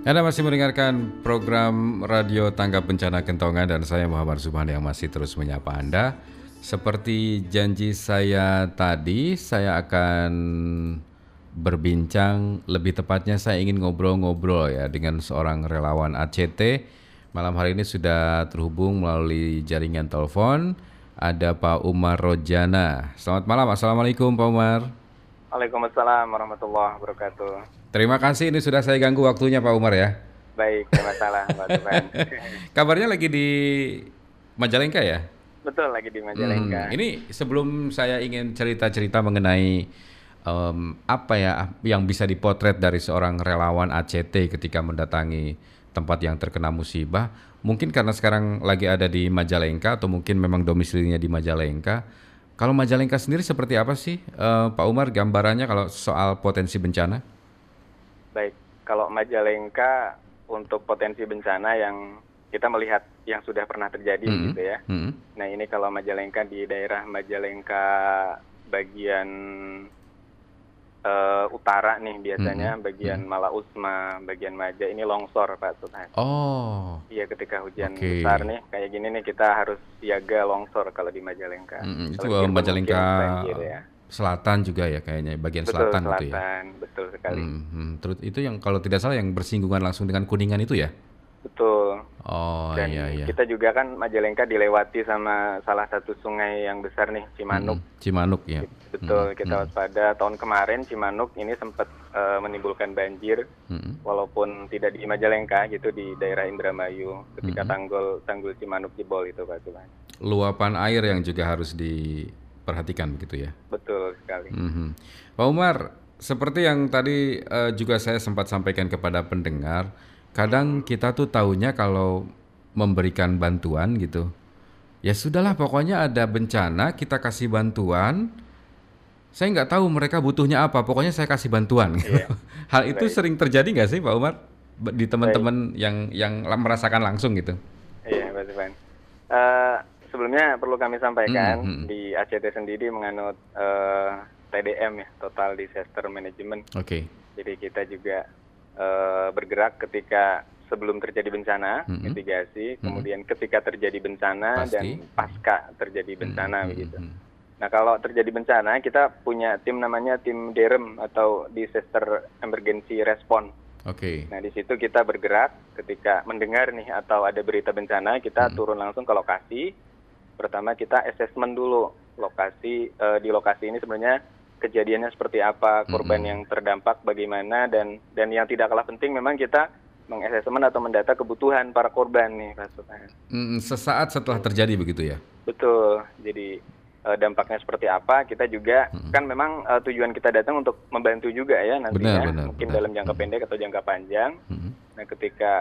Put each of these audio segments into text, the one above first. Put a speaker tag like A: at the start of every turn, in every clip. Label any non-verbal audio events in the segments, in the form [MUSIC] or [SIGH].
A: Anda masih mendengarkan program Radio Tanggap Bencana Kentongan dan saya Muhammad Subhan yang masih terus menyapa Anda. Seperti janji saya tadi, saya akan berbincang, lebih tepatnya saya ingin ngobrol-ngobrol ya dengan seorang relawan ACT. Malam hari ini sudah terhubung melalui jaringan telepon. Ada Pak Umar Rojana. Selamat malam, Assalamualaikum Pak Umar.
B: Waalaikumsalam warahmatullahi wabarakatuh.
A: Terima kasih ini sudah saya ganggu waktunya Pak Umar ya.
B: Baik, tidak masalah Pak Tuhan. [LAUGHS]
A: Kabarnya lagi di Majalengka ya?
B: Betul, lagi di Majalengka.
A: Hmm, ini sebelum saya ingin cerita-cerita mengenai um, apa ya yang bisa dipotret dari seorang relawan ACT ketika mendatangi tempat yang terkena musibah, mungkin karena sekarang lagi ada di Majalengka atau mungkin memang domisilinya di Majalengka. Kalau Majalengka sendiri seperti apa sih, uh, Pak Umar? Gambarannya kalau soal potensi bencana?
B: Baik, kalau Majalengka untuk potensi bencana yang kita melihat yang sudah pernah terjadi mm -hmm. gitu ya. Mm -hmm. Nah ini kalau Majalengka di daerah Majalengka bagian uh, utara nih biasanya, mm -hmm. bagian mm -hmm. Malausma, bagian Maja ini longsor Pak Sultan.
A: Oh.
B: Iya ketika hujan okay. besar nih kayak gini nih kita harus siaga longsor kalau di Majalengka.
A: Mm -hmm. Itu Majalengka. Banjir, ya selatan juga ya kayaknya bagian
B: betul,
A: selatan,
B: selatan
A: gitu ya.
B: Betul sekali. Hmm,
A: hmm. Terus itu yang kalau tidak salah yang bersinggungan langsung dengan Kuningan itu ya?
B: Betul.
A: Oh
B: Dan
A: iya iya.
B: Kita juga kan Majalengka dilewati sama salah satu sungai yang besar nih Cimanuk. Hmm,
A: Cimanuk ya.
B: Betul. Hmm, kita hmm. waspada tahun kemarin Cimanuk ini sempat uh, menimbulkan banjir hmm. walaupun tidak di Majalengka gitu di daerah Indramayu ketika hmm. tanggul tanggul Cimanuk jebol itu Pak Tuhan.
A: Luapan air yang juga harus di perhatikan begitu ya.
B: Betul sekali.
A: Mm -hmm. Pak Umar, seperti yang tadi uh, juga saya sempat sampaikan kepada pendengar, kadang kita tuh taunya kalau memberikan bantuan gitu, ya sudahlah pokoknya ada bencana kita kasih bantuan. Saya nggak tahu mereka butuhnya apa, pokoknya saya kasih bantuan. Gitu. [LAUGHS] Yeah. Hal itu Baik. sering terjadi nggak sih Pak Umar di teman-teman yang yang merasakan langsung gitu?
B: Iya, Pak Uh, sebelumnya perlu kami sampaikan hmm, hmm. di ACT sendiri menganut uh, eh, TDM ya, Total Disaster Management.
A: Oke. Okay.
B: Jadi kita juga bergerak ketika sebelum terjadi bencana, hmm, mitigasi, hmm. kemudian ketika terjadi bencana Pasti. dan pasca terjadi bencana hmm, begitu. Nah, kalau terjadi bencana, kita punya tim namanya tim DEREM atau Disaster Emergency Response.
A: Oke. Okay.
B: Nah, di situ kita bergerak ketika mendengar nih atau ada berita bencana, kita hmm. turun langsung ke lokasi pertama kita assessment dulu lokasi uh, di lokasi ini sebenarnya kejadiannya seperti apa, korban mm -hmm. yang terdampak bagaimana dan dan yang tidak kalah penting memang kita mengassessment atau mendata kebutuhan para korban nih Pak
A: Mm, sesaat setelah terjadi begitu ya?
B: Betul. Jadi uh, dampaknya seperti apa kita juga mm -hmm. kan memang uh, tujuan kita datang untuk membantu juga ya nantinya benar, benar, mungkin benar. dalam jangka mm -hmm. pendek atau jangka panjang. Mm -hmm. Nah ketika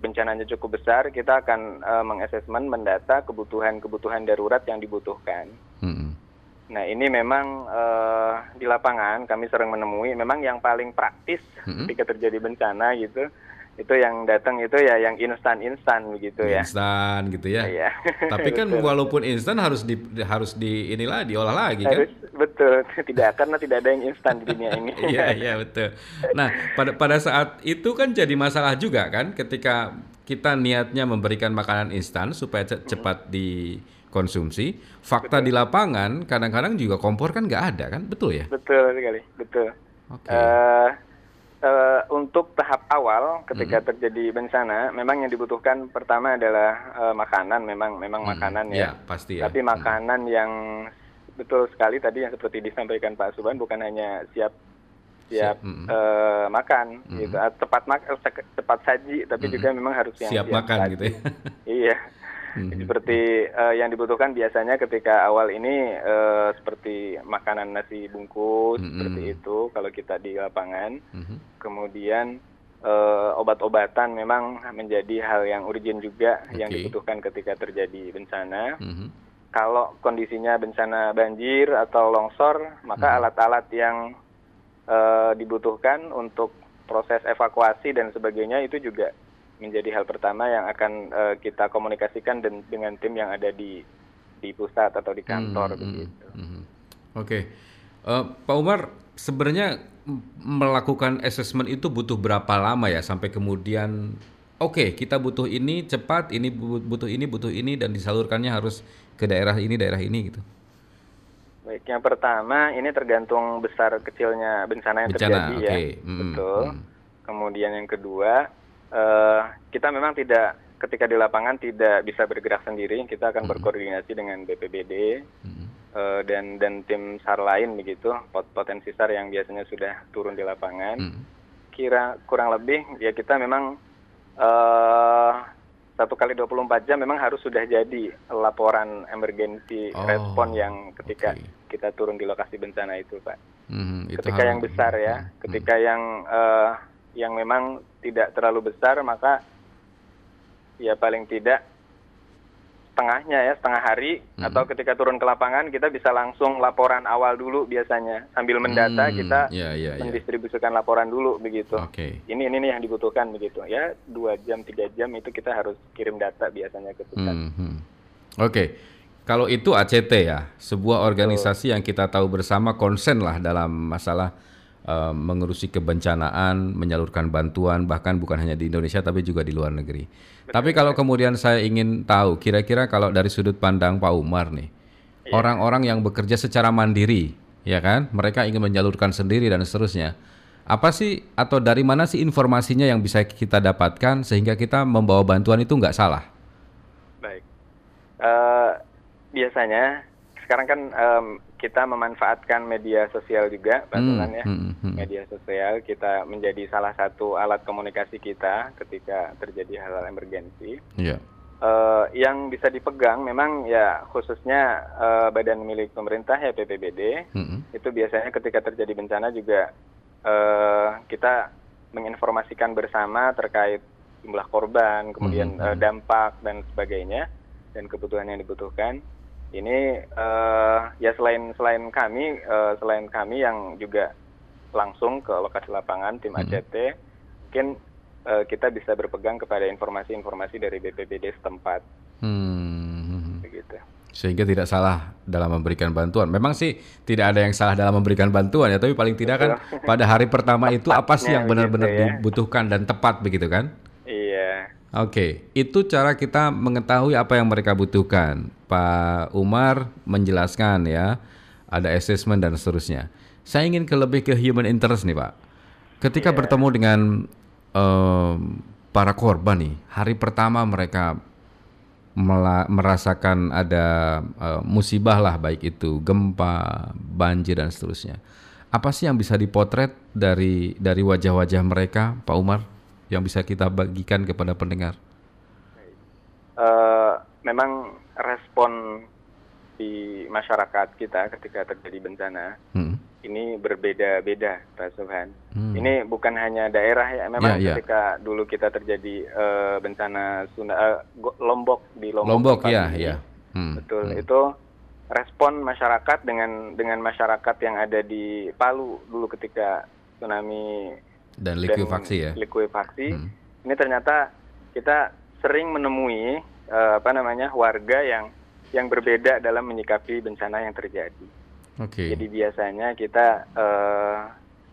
B: bencananya cukup besar, kita akan uh, mengasesmen, mendata kebutuhan-kebutuhan darurat yang dibutuhkan. Hmm. Nah ini memang uh, di lapangan kami sering menemui, memang yang paling praktis hmm. ketika terjadi bencana gitu, itu yang datang itu ya yang instan-instan begitu ya.
A: Instan gitu ya. Iya. [LAUGHS] Tapi kan walaupun instan harus di harus di inilah diolah lagi kan? harus,
B: kan. Betul. [LAUGHS] Tidak karena tidak ada yang instan di dunia ini. [LAUGHS]
A: Iya, iya betul. Nah, pada pada saat itu kan jadi masalah juga kan ketika kita niatnya memberikan makanan instan supaya cepat dikonsumsi. Fakta betul. di lapangan kadang-kadang juga kompor kan nggak ada kan, betul ya?
B: Betul sekali, betul. Oke. Okay. Uh, eh, uh, untuk tahap awal ketika hmm. terjadi bencana memang yang dibutuhkan pertama adalah uh, makanan memang memang hmm. makanan ya.
A: ya pasti ya.
B: Tapi hmm. makanan hmm. yang betul sekali tadi yang seperti disampaikan Pak Suban bukan hanya siap siap, siap. Hmm. Uh, makan hmm. gitu tepat mak tepat saji tapi hmm. juga memang harus
A: yang siap, siap makan saji. gitu ya.
B: iya. [LAUGHS] Hmm. Seperti uh, yang dibutuhkan biasanya ketika awal ini uh, seperti makanan nasi bungkus hmm. seperti itu kalau kita di lapangan. Hmm. Kemudian uh, obat-obatan memang menjadi hal yang urgent juga okay. yang dibutuhkan ketika terjadi bencana. Hmm. Kalau kondisinya bencana banjir atau longsor, maka alat-alat hmm. yang uh, dibutuhkan untuk proses evakuasi dan sebagainya itu juga menjadi hal pertama yang akan uh, kita komunikasikan dan dengan tim yang ada di di pusat atau di kantor hmm, hmm begitu. Hmm,
A: hmm. Oke, okay. uh, Pak Umar, sebenarnya melakukan assessment itu butuh berapa lama ya sampai kemudian oke okay, kita butuh ini cepat, ini butuh ini butuh ini dan disalurkannya harus ke daerah ini daerah ini gitu.
B: Baik, yang pertama ini tergantung besar kecilnya bencana yang bencana, terjadi okay. ya, mm, betul. Mm. Kemudian yang kedua kita memang tidak ketika di lapangan tidak bisa bergerak sendiri, kita akan mm. berkoordinasi dengan BPBD. Mm uh, dan dan tim SAR lain begitu potensi SAR yang biasanya sudah turun di lapangan hmm. kira kurang lebih ya kita memang uh, satu kali 24 jam memang harus sudah jadi laporan emergensi oh, respon yang ketika okay. kita turun di lokasi bencana itu pak hmm, itu ketika yang besar ya hmm. ketika yang uh, yang memang tidak terlalu besar maka ya paling tidak setengahnya ya setengah hari hmm. atau ketika turun ke lapangan kita bisa langsung laporan awal dulu biasanya sambil mendata hmm. kita yeah, yeah, yeah. mendistribusikan laporan dulu begitu. Okay. Ini ini nih yang dibutuhkan begitu ya dua jam tiga jam itu kita harus kirim data biasanya ke pusat. Hmm. hmm.
A: Oke. Okay. Kalau itu ACT ya, sebuah organisasi oh. yang kita tahu bersama konsen lah dalam masalah uh, mengurusi kebencanaan, menyalurkan bantuan bahkan bukan hanya di Indonesia tapi juga di luar negeri. Tapi kalau kemudian saya ingin tahu, kira-kira kalau dari sudut pandang Pak Umar nih, iya. orang-orang yang bekerja secara mandiri, ya kan, mereka ingin menyalurkan sendiri dan seterusnya. Apa sih atau dari mana sih informasinya yang bisa kita dapatkan sehingga kita membawa bantuan itu nggak salah?
B: Baik, uh, biasanya sekarang kan um, kita memanfaatkan media sosial juga, hmm, ya. Hmm, hmm. Media sosial kita menjadi salah satu alat komunikasi kita ketika terjadi hal-hal emergensi. Yeah. Iya. Uh, yang bisa dipegang memang ya khususnya uh, badan milik pemerintah ya PPBD hmm. itu biasanya ketika terjadi bencana juga uh, kita menginformasikan bersama terkait jumlah korban kemudian hmm. uh, dampak dan sebagainya dan kebutuhan yang dibutuhkan ini uh, ya selain selain kami uh, selain kami yang juga langsung ke lokasi lapangan tim ACT hmm. mungkin uh, kita bisa berpegang kepada informasi-informasi dari BPBD setempat. Hmm.
A: Begitu. Sehingga tidak salah dalam memberikan bantuan. Memang sih tidak ada yang salah dalam memberikan bantuan ya, tapi paling tidak kan pada hari pertama itu apa sih yang benar-benar ya. dibutuhkan dan tepat begitu kan? Oke, itu cara kita mengetahui apa yang mereka butuhkan. Pak Umar menjelaskan ya, ada assessment dan seterusnya. Saya ingin ke lebih ke human interest nih Pak. Ketika yeah. bertemu dengan um, para korban nih, hari pertama mereka merasakan ada uh, musibah lah, baik itu gempa, banjir dan seterusnya. Apa sih yang bisa dipotret dari dari wajah-wajah mereka, Pak Umar? Yang bisa kita bagikan kepada pendengar?
B: Uh, memang respon di masyarakat kita ketika terjadi bencana hmm. ini berbeda-beda, Pak Subhan. Hmm. Ini bukan hanya daerah ya, memang yeah, yeah. ketika dulu kita terjadi uh, bencana Sunda, uh, Lombok di Lombok.
A: Lombok ya, ya.
B: Hmm. Betul, hmm. itu respon masyarakat dengan dengan masyarakat yang ada di Palu dulu ketika tsunami
A: dan likuifaksi ya
B: likuifaksi hmm. ini ternyata kita sering menemui uh, apa namanya warga yang yang berbeda dalam menyikapi bencana yang terjadi okay. jadi biasanya kita uh,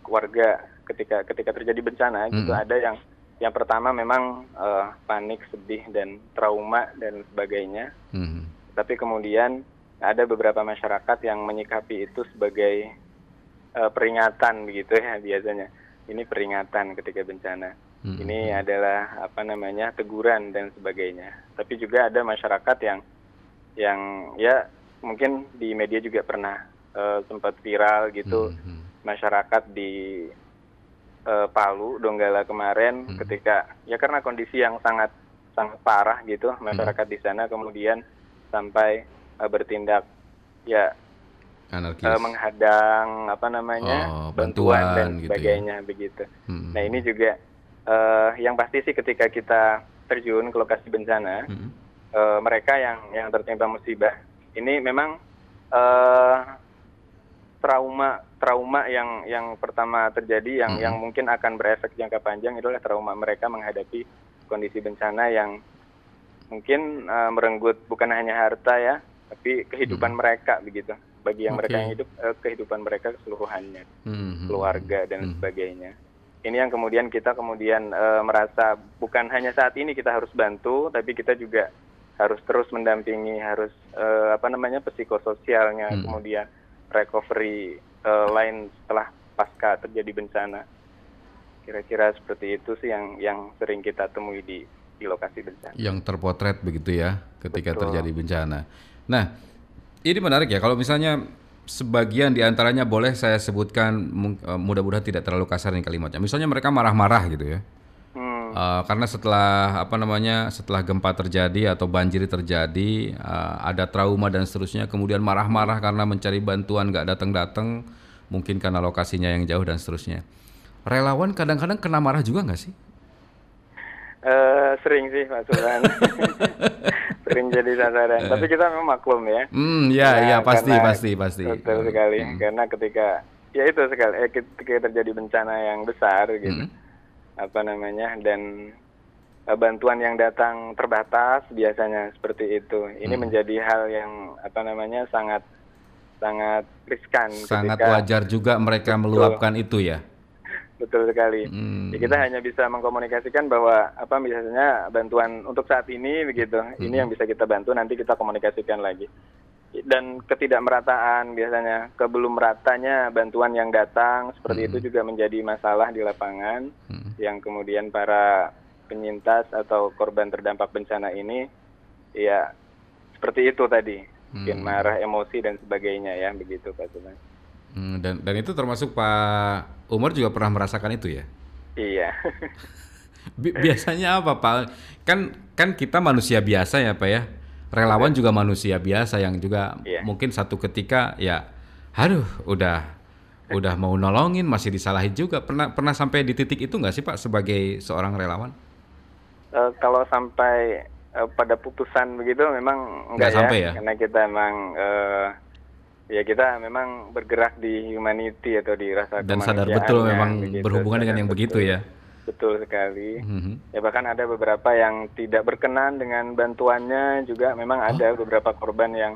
B: warga ketika ketika terjadi bencana hmm. gitu ada yang yang pertama memang uh, panik sedih dan trauma dan sebagainya hmm. tapi kemudian ada beberapa masyarakat yang menyikapi itu sebagai uh, peringatan begitu ya biasanya ini peringatan ketika bencana. Hmm. Ini adalah apa namanya teguran dan sebagainya. Tapi juga ada masyarakat yang yang ya mungkin di media juga pernah uh, sempat viral gitu hmm. hmm. masyarakat di uh, Palu Donggala kemarin hmm. ketika ya karena kondisi yang sangat sangat parah gitu masyarakat hmm. di sana kemudian sampai uh, bertindak ya Anarkis. Uh, menghadang apa namanya oh, bantuan, bantuan dan gitu ya. sebagainya ya? begitu. Hmm. Nah ini juga uh, yang pasti sih ketika kita terjun ke lokasi bencana, hmm. uh, mereka yang yang tertimpa musibah ini memang uh, trauma trauma yang yang pertama terjadi yang hmm. yang mungkin akan berefek jangka panjang itulah trauma mereka menghadapi kondisi bencana yang mungkin uh, merenggut bukan hanya harta ya, tapi kehidupan hmm. mereka begitu bagi yang okay. mereka yang hidup uh, kehidupan mereka keseluruhannya, hmm. keluarga dan hmm. sebagainya. Ini yang kemudian kita kemudian uh, merasa bukan hanya saat ini kita harus bantu, tapi kita juga harus terus mendampingi, harus uh, apa namanya psikososialnya, hmm. kemudian recovery uh, lain setelah pasca terjadi bencana. Kira-kira seperti itu sih yang yang sering kita temui di di lokasi bencana.
A: Yang terpotret begitu ya ketika Betul. terjadi bencana. Nah, ini menarik ya kalau misalnya sebagian di antaranya boleh saya sebutkan e, mudah-mudahan tidak terlalu kasar nih kalimatnya. Misalnya mereka marah-marah gitu ya. Hmm. Uh, karena setelah apa namanya setelah gempa terjadi atau banjir terjadi uh, ada trauma dan seterusnya kemudian marah-marah karena mencari bantuan nggak datang-datang mungkin karena lokasinya yang jauh dan seterusnya relawan kadang-kadang kena marah juga nggak sih
B: Uh, sering sih Pak Suran. [LAUGHS] sering jadi sasaran. Tapi kita memang maklum ya.
A: Hmm, ya, nah, ya pasti, pasti, pasti.
B: Betul sekali. Hmm. Karena ketika ya itu sekali, eh, ketika terjadi bencana yang besar gitu, hmm. apa namanya, dan uh, bantuan yang datang terbatas biasanya seperti itu. Ini hmm. menjadi hal yang apa namanya sangat sangat riskan.
A: Sangat ketika, wajar juga mereka meluapkan itu ya.
B: Betul sekali. Hmm. Ya, kita hanya bisa mengkomunikasikan bahwa apa biasanya bantuan untuk saat ini begitu. Hmm. Ini yang bisa kita bantu nanti kita komunikasikan lagi. Dan ketidakmerataan biasanya kebelum meratanya bantuan yang datang seperti hmm. itu juga menjadi masalah di lapangan hmm. yang kemudian para penyintas atau korban terdampak bencana ini ya seperti itu tadi. Mungkin hmm. marah, emosi dan sebagainya ya begitu Pak Suman.
A: Hmm, dan dan itu termasuk Pak Umar juga pernah merasakan itu ya?
B: Iya. [LAUGHS]
A: Biasanya apa Pak? Kan kan kita manusia biasa ya Pak ya. Relawan juga manusia biasa yang juga iya. mungkin satu ketika ya, aduh udah udah mau nolongin masih disalahin juga. Pernah pernah sampai di titik itu nggak sih Pak sebagai seorang relawan?
B: Uh, kalau sampai uh, pada putusan begitu memang enggak ya, sampai ya, karena kita emang uh, ya kita memang bergerak di humanity atau di rasa
A: dan sadar betul memang begitu, berhubungan dengan yang begitu ya
B: betul sekali mm-hmm. ya bahkan ada beberapa yang tidak berkenan dengan bantuannya juga memang oh. ada beberapa korban yang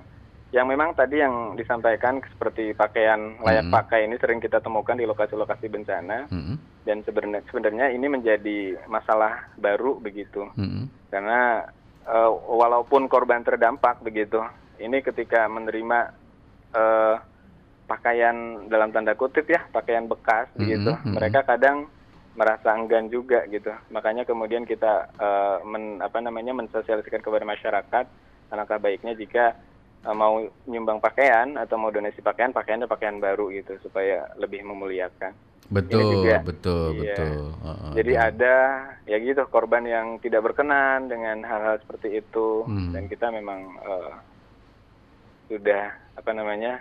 B: yang memang tadi yang disampaikan seperti pakaian layak mm-hmm. pakai ini sering kita temukan di lokasi-lokasi bencana mm-hmm. dan sebenarnya sebenarnya ini menjadi masalah baru begitu mm-hmm. karena uh, walaupun korban terdampak begitu ini ketika menerima uh, pakaian dalam tanda kutip ya pakaian bekas mm -hmm, gitu mm -hmm. mereka kadang merasa enggan juga gitu makanya kemudian kita uh, men, apa namanya mensosialisasikan kepada masyarakat alangkah baiknya jika uh, mau nyumbang pakaian atau mau donasi pakaian pakaiannya pakaian baru gitu supaya lebih memuliakan
A: betul juga, betul iya. betul
B: uh, uh, jadi uh. ada ya gitu korban yang tidak berkenan dengan hal-hal seperti itu hmm. dan kita memang uh, sudah apa namanya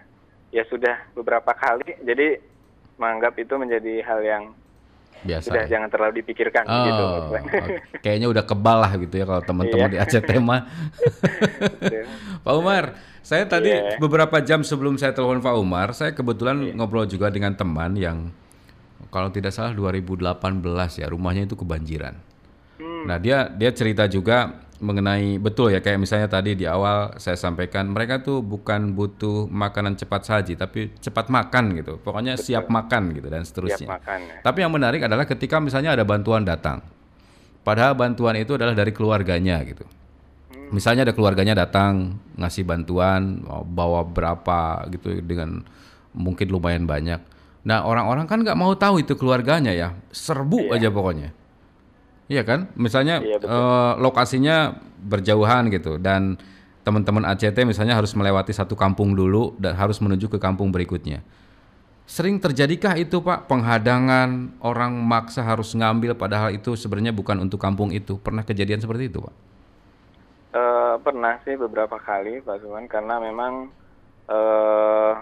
B: ya sudah beberapa kali jadi menganggap itu menjadi hal yang Biasa, sudah ya? jangan terlalu dipikirkan oh, gitu.
A: Kayaknya udah kebal lah gitu ya kalau teman-teman iya. di Aceh tema. [LAUGHS] Pak Umar, saya tadi yeah. beberapa jam sebelum saya telepon Pak Umar, saya kebetulan yeah. ngobrol juga dengan teman yang kalau tidak salah 2018 ya rumahnya itu kebanjiran. Hmm. Nah dia dia cerita juga mengenai betul ya kayak misalnya tadi di awal saya sampaikan mereka tuh bukan butuh makanan cepat saji tapi cepat makan gitu pokoknya betul. siap makan gitu dan seterusnya. Siap makan, ya. Tapi yang menarik adalah ketika misalnya ada bantuan datang, padahal bantuan itu adalah dari keluarganya gitu. Hmm. Misalnya ada keluarganya datang ngasih bantuan bawa berapa gitu dengan mungkin lumayan banyak. Nah orang-orang kan nggak mau tahu itu keluarganya ya serbu iya. aja pokoknya. Iya kan? Misalnya iya, uh, lokasinya berjauhan gitu dan teman-teman ACT misalnya harus melewati satu kampung dulu dan harus menuju ke kampung berikutnya. Sering terjadikah itu Pak penghadangan orang maksa harus ngambil padahal itu sebenarnya bukan untuk kampung itu? Pernah kejadian seperti itu Pak?
B: Uh, pernah sih beberapa kali Pak Suman karena memang uh,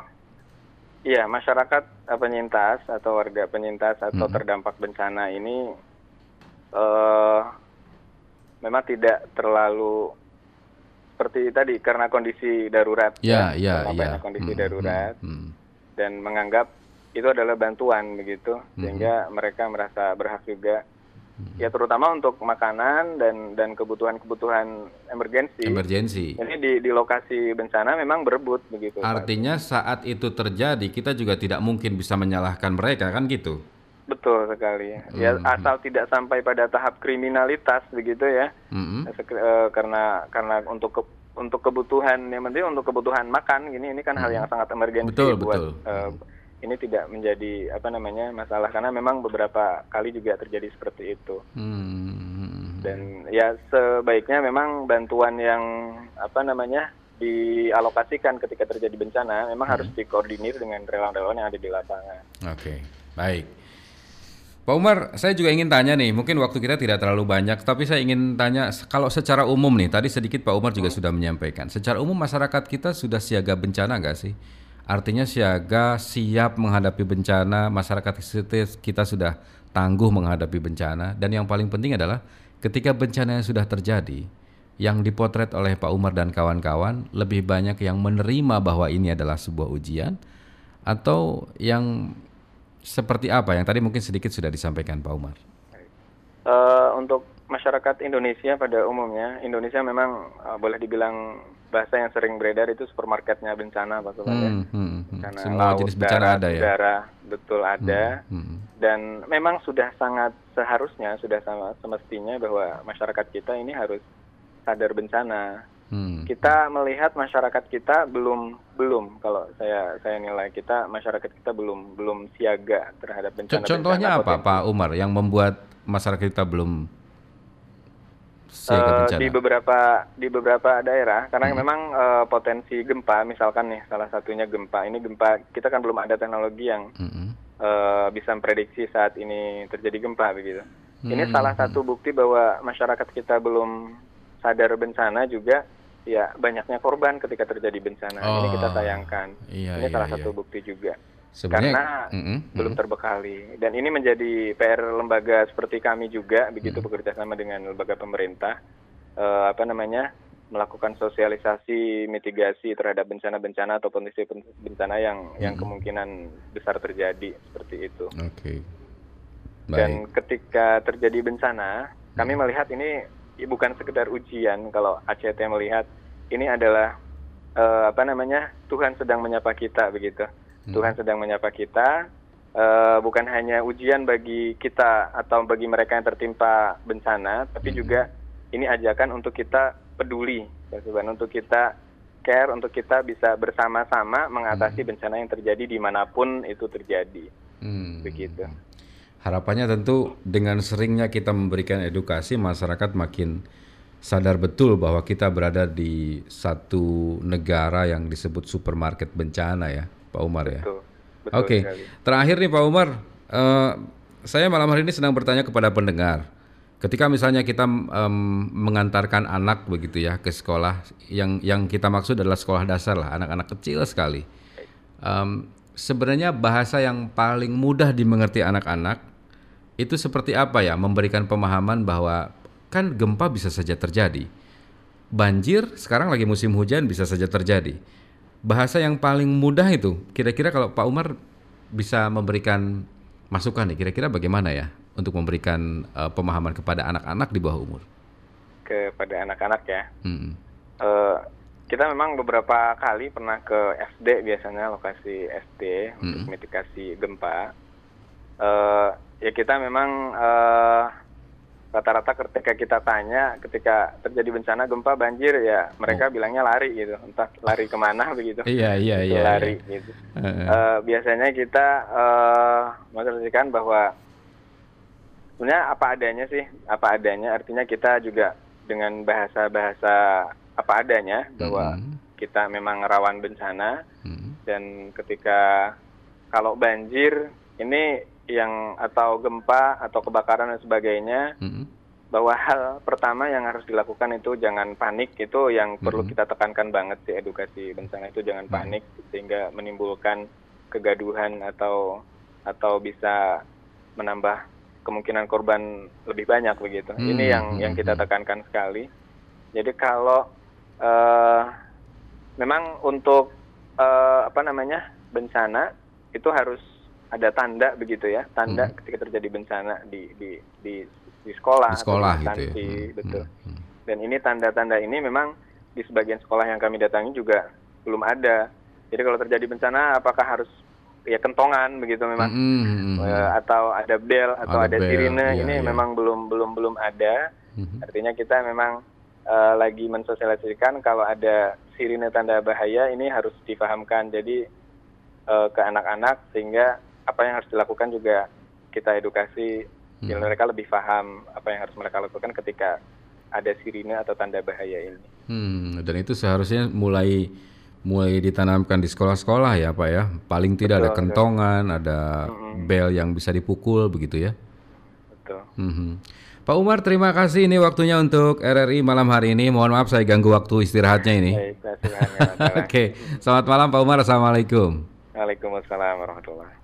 B: Iya, masyarakat penyintas atau warga penyintas atau hmm. terdampak bencana ini memang tidak terlalu seperti tadi karena kondisi darurat
A: ya, ya, ya,
B: ya. kondisi hmm, darurat hmm, hmm. dan menganggap itu adalah bantuan begitu hmm. sehingga mereka merasa berhak juga ya terutama untuk makanan dan dan kebutuhan-kebutuhan emergensi.
A: Emergensi.
B: Ini di di lokasi bencana memang berebut begitu.
A: Artinya Pak. saat itu terjadi kita juga tidak mungkin bisa menyalahkan mereka kan gitu.
B: Betul sekali. Ya hmm. asal tidak sampai pada tahap kriminalitas begitu ya. Hmm. Karena karena untuk ke, untuk kebutuhan yang penting untuk kebutuhan makan gini ini kan hmm. hal yang sangat emergensi
A: betul,
B: buat
A: betul. Uh,
B: ini tidak menjadi apa namanya masalah karena memang beberapa kali juga terjadi seperti itu. Hmm. Dan ya sebaiknya memang bantuan yang apa namanya dialokasikan ketika terjadi bencana memang hmm. harus dikoordinir dengan relawan-relawan yang ada di lapangan.
A: Oke, okay. baik. Pak Umar, saya juga ingin tanya nih, mungkin waktu kita tidak terlalu banyak, tapi saya ingin tanya kalau secara umum nih, tadi sedikit Pak Umar juga hmm. sudah menyampaikan, secara umum masyarakat kita sudah siaga bencana nggak sih? Artinya siaga, siap menghadapi bencana, masyarakat kita sudah tangguh menghadapi bencana. Dan yang paling penting adalah ketika bencana yang sudah terjadi, yang dipotret oleh Pak Umar dan kawan-kawan, lebih banyak yang menerima bahwa ini adalah sebuah ujian, atau yang seperti apa yang tadi mungkin sedikit sudah disampaikan Pak Umar.
B: Uh, untuk masyarakat Indonesia pada umumnya, Indonesia memang uh, boleh dibilang bahasa yang sering beredar itu supermarketnya bencana Pak Sobat ya. hmm, hmm, hmm. Bencana Semua laut, jenis bencana darat, ada ya. Udara, betul ada. Hmm, hmm. Dan memang sudah sangat seharusnya sudah sama semestinya bahwa masyarakat kita ini harus sadar bencana. Hmm. Kita melihat masyarakat kita belum belum kalau saya saya nilai kita masyarakat kita belum belum siaga terhadap bencana.
A: Contohnya bencana apa potensi. Pak Umar yang membuat masyarakat kita belum
B: uh, di beberapa di beberapa daerah karena hmm. memang uh, potensi gempa misalkan nih salah satunya gempa ini gempa kita kan belum ada teknologi yang hmm. uh, bisa memprediksi saat ini terjadi gempa begitu. Hmm. Ini salah satu bukti bahwa masyarakat kita belum sadar bencana juga ya banyaknya korban ketika terjadi bencana. Oh. Ini kita sayangkan. Iya, ini iya, salah iya. satu bukti juga. Sebenarnya, karena mm -mm, belum terbekali dan ini menjadi PR lembaga seperti kami juga begitu mm. bekerja sama dengan lembaga pemerintah uh, apa namanya melakukan sosialisasi mitigasi terhadap bencana-bencana atau kondisi bencana yang mm. yang kemungkinan besar terjadi seperti itu. Oke. Okay. Dan ketika terjadi bencana, kami melihat ini bukan sekedar ujian kalau ACT melihat ini adalah uh, apa namanya Tuhan sedang menyapa kita begitu Hmm. Tuhan sedang menyapa kita. Uh, bukan hanya ujian bagi kita atau bagi mereka yang tertimpa bencana, tapi hmm. juga ini ajakan untuk kita peduli, ya, untuk kita care, untuk kita bisa bersama-sama mengatasi hmm. bencana yang terjadi di mana pun itu terjadi. Hmm. Begitu.
A: Harapannya tentu dengan seringnya kita memberikan edukasi, masyarakat makin sadar betul bahwa kita berada di satu negara yang disebut supermarket bencana ya. Pak Umar ya. Oke, okay. terakhir nih Pak Umar, uh, saya malam hari ini sedang bertanya kepada pendengar. Ketika misalnya kita um, mengantarkan anak begitu ya ke sekolah, yang yang kita maksud adalah sekolah dasar lah, anak-anak kecil sekali. Um, sebenarnya bahasa yang paling mudah dimengerti anak-anak itu seperti apa ya? Memberikan pemahaman bahwa kan gempa bisa saja terjadi, banjir sekarang lagi musim hujan bisa saja terjadi bahasa yang paling mudah itu kira-kira kalau Pak Umar bisa memberikan masukan nih kira-kira bagaimana ya untuk memberikan uh, pemahaman kepada anak-anak di bawah umur
B: kepada anak-anak ya hmm. uh, kita memang beberapa kali pernah ke SD biasanya lokasi SD hmm. untuk mitigasi gempa uh, ya kita memang uh, rata-rata ketika kita tanya ketika terjadi bencana gempa banjir ya mereka oh. bilangnya lari gitu entah lari ke mana [LAUGHS] begitu
A: iya iya
B: iya lari iya. gitu uh, uh, biasanya kita uh, mengasumsikan bahwa sebenarnya apa adanya sih apa adanya artinya kita juga dengan bahasa-bahasa apa adanya bahwa mm -hmm. kita memang rawan bencana mm -hmm. dan ketika kalau banjir ini yang atau gempa atau kebakaran dan sebagainya mm -hmm. bahwa hal pertama yang harus dilakukan itu jangan panik itu yang mm -hmm. perlu kita tekankan banget sih edukasi bencana itu jangan panik mm -hmm. sehingga menimbulkan kegaduhan atau atau bisa menambah kemungkinan korban lebih banyak begitu mm -hmm. ini yang yang kita tekankan sekali jadi kalau uh, memang untuk uh, apa namanya bencana itu harus ada tanda begitu ya tanda hmm. ketika terjadi bencana di di di di sekolah,
A: di sekolah
B: atau
A: gitu ya.
B: Hmm, betul. Hmm, hmm. Dan ini tanda-tanda ini memang di sebagian sekolah yang kami datangi juga belum ada. Jadi kalau terjadi bencana, apakah harus ya kentongan begitu memang, hmm. Uh, atau ada bel atau ada, ada sirine, iya, ini iya. memang belum belum belum ada. Hmm. Artinya kita memang uh, lagi mensosialisasikan kalau ada sirine tanda bahaya ini harus dipahamkan. Jadi uh, ke anak-anak sehingga apa yang harus dilakukan juga kita edukasi hmm. biar mereka lebih paham apa yang harus mereka lakukan ketika ada sirine atau tanda bahaya ini.
A: Hmm, dan itu seharusnya mulai mulai ditanamkan di sekolah-sekolah ya Pak ya. Paling tidak betul, ada kentongan, betul. ada hmm. bel yang bisa dipukul begitu ya.
B: Betul.
A: Hmm. Pak Umar terima kasih ini waktunya untuk RRI malam hari ini. Mohon maaf saya ganggu waktu istirahatnya ini. [LAUGHS] Oke, selamat malam Pak Umar. Assalamualaikum.
B: Waalaikumsalam warahmatullahi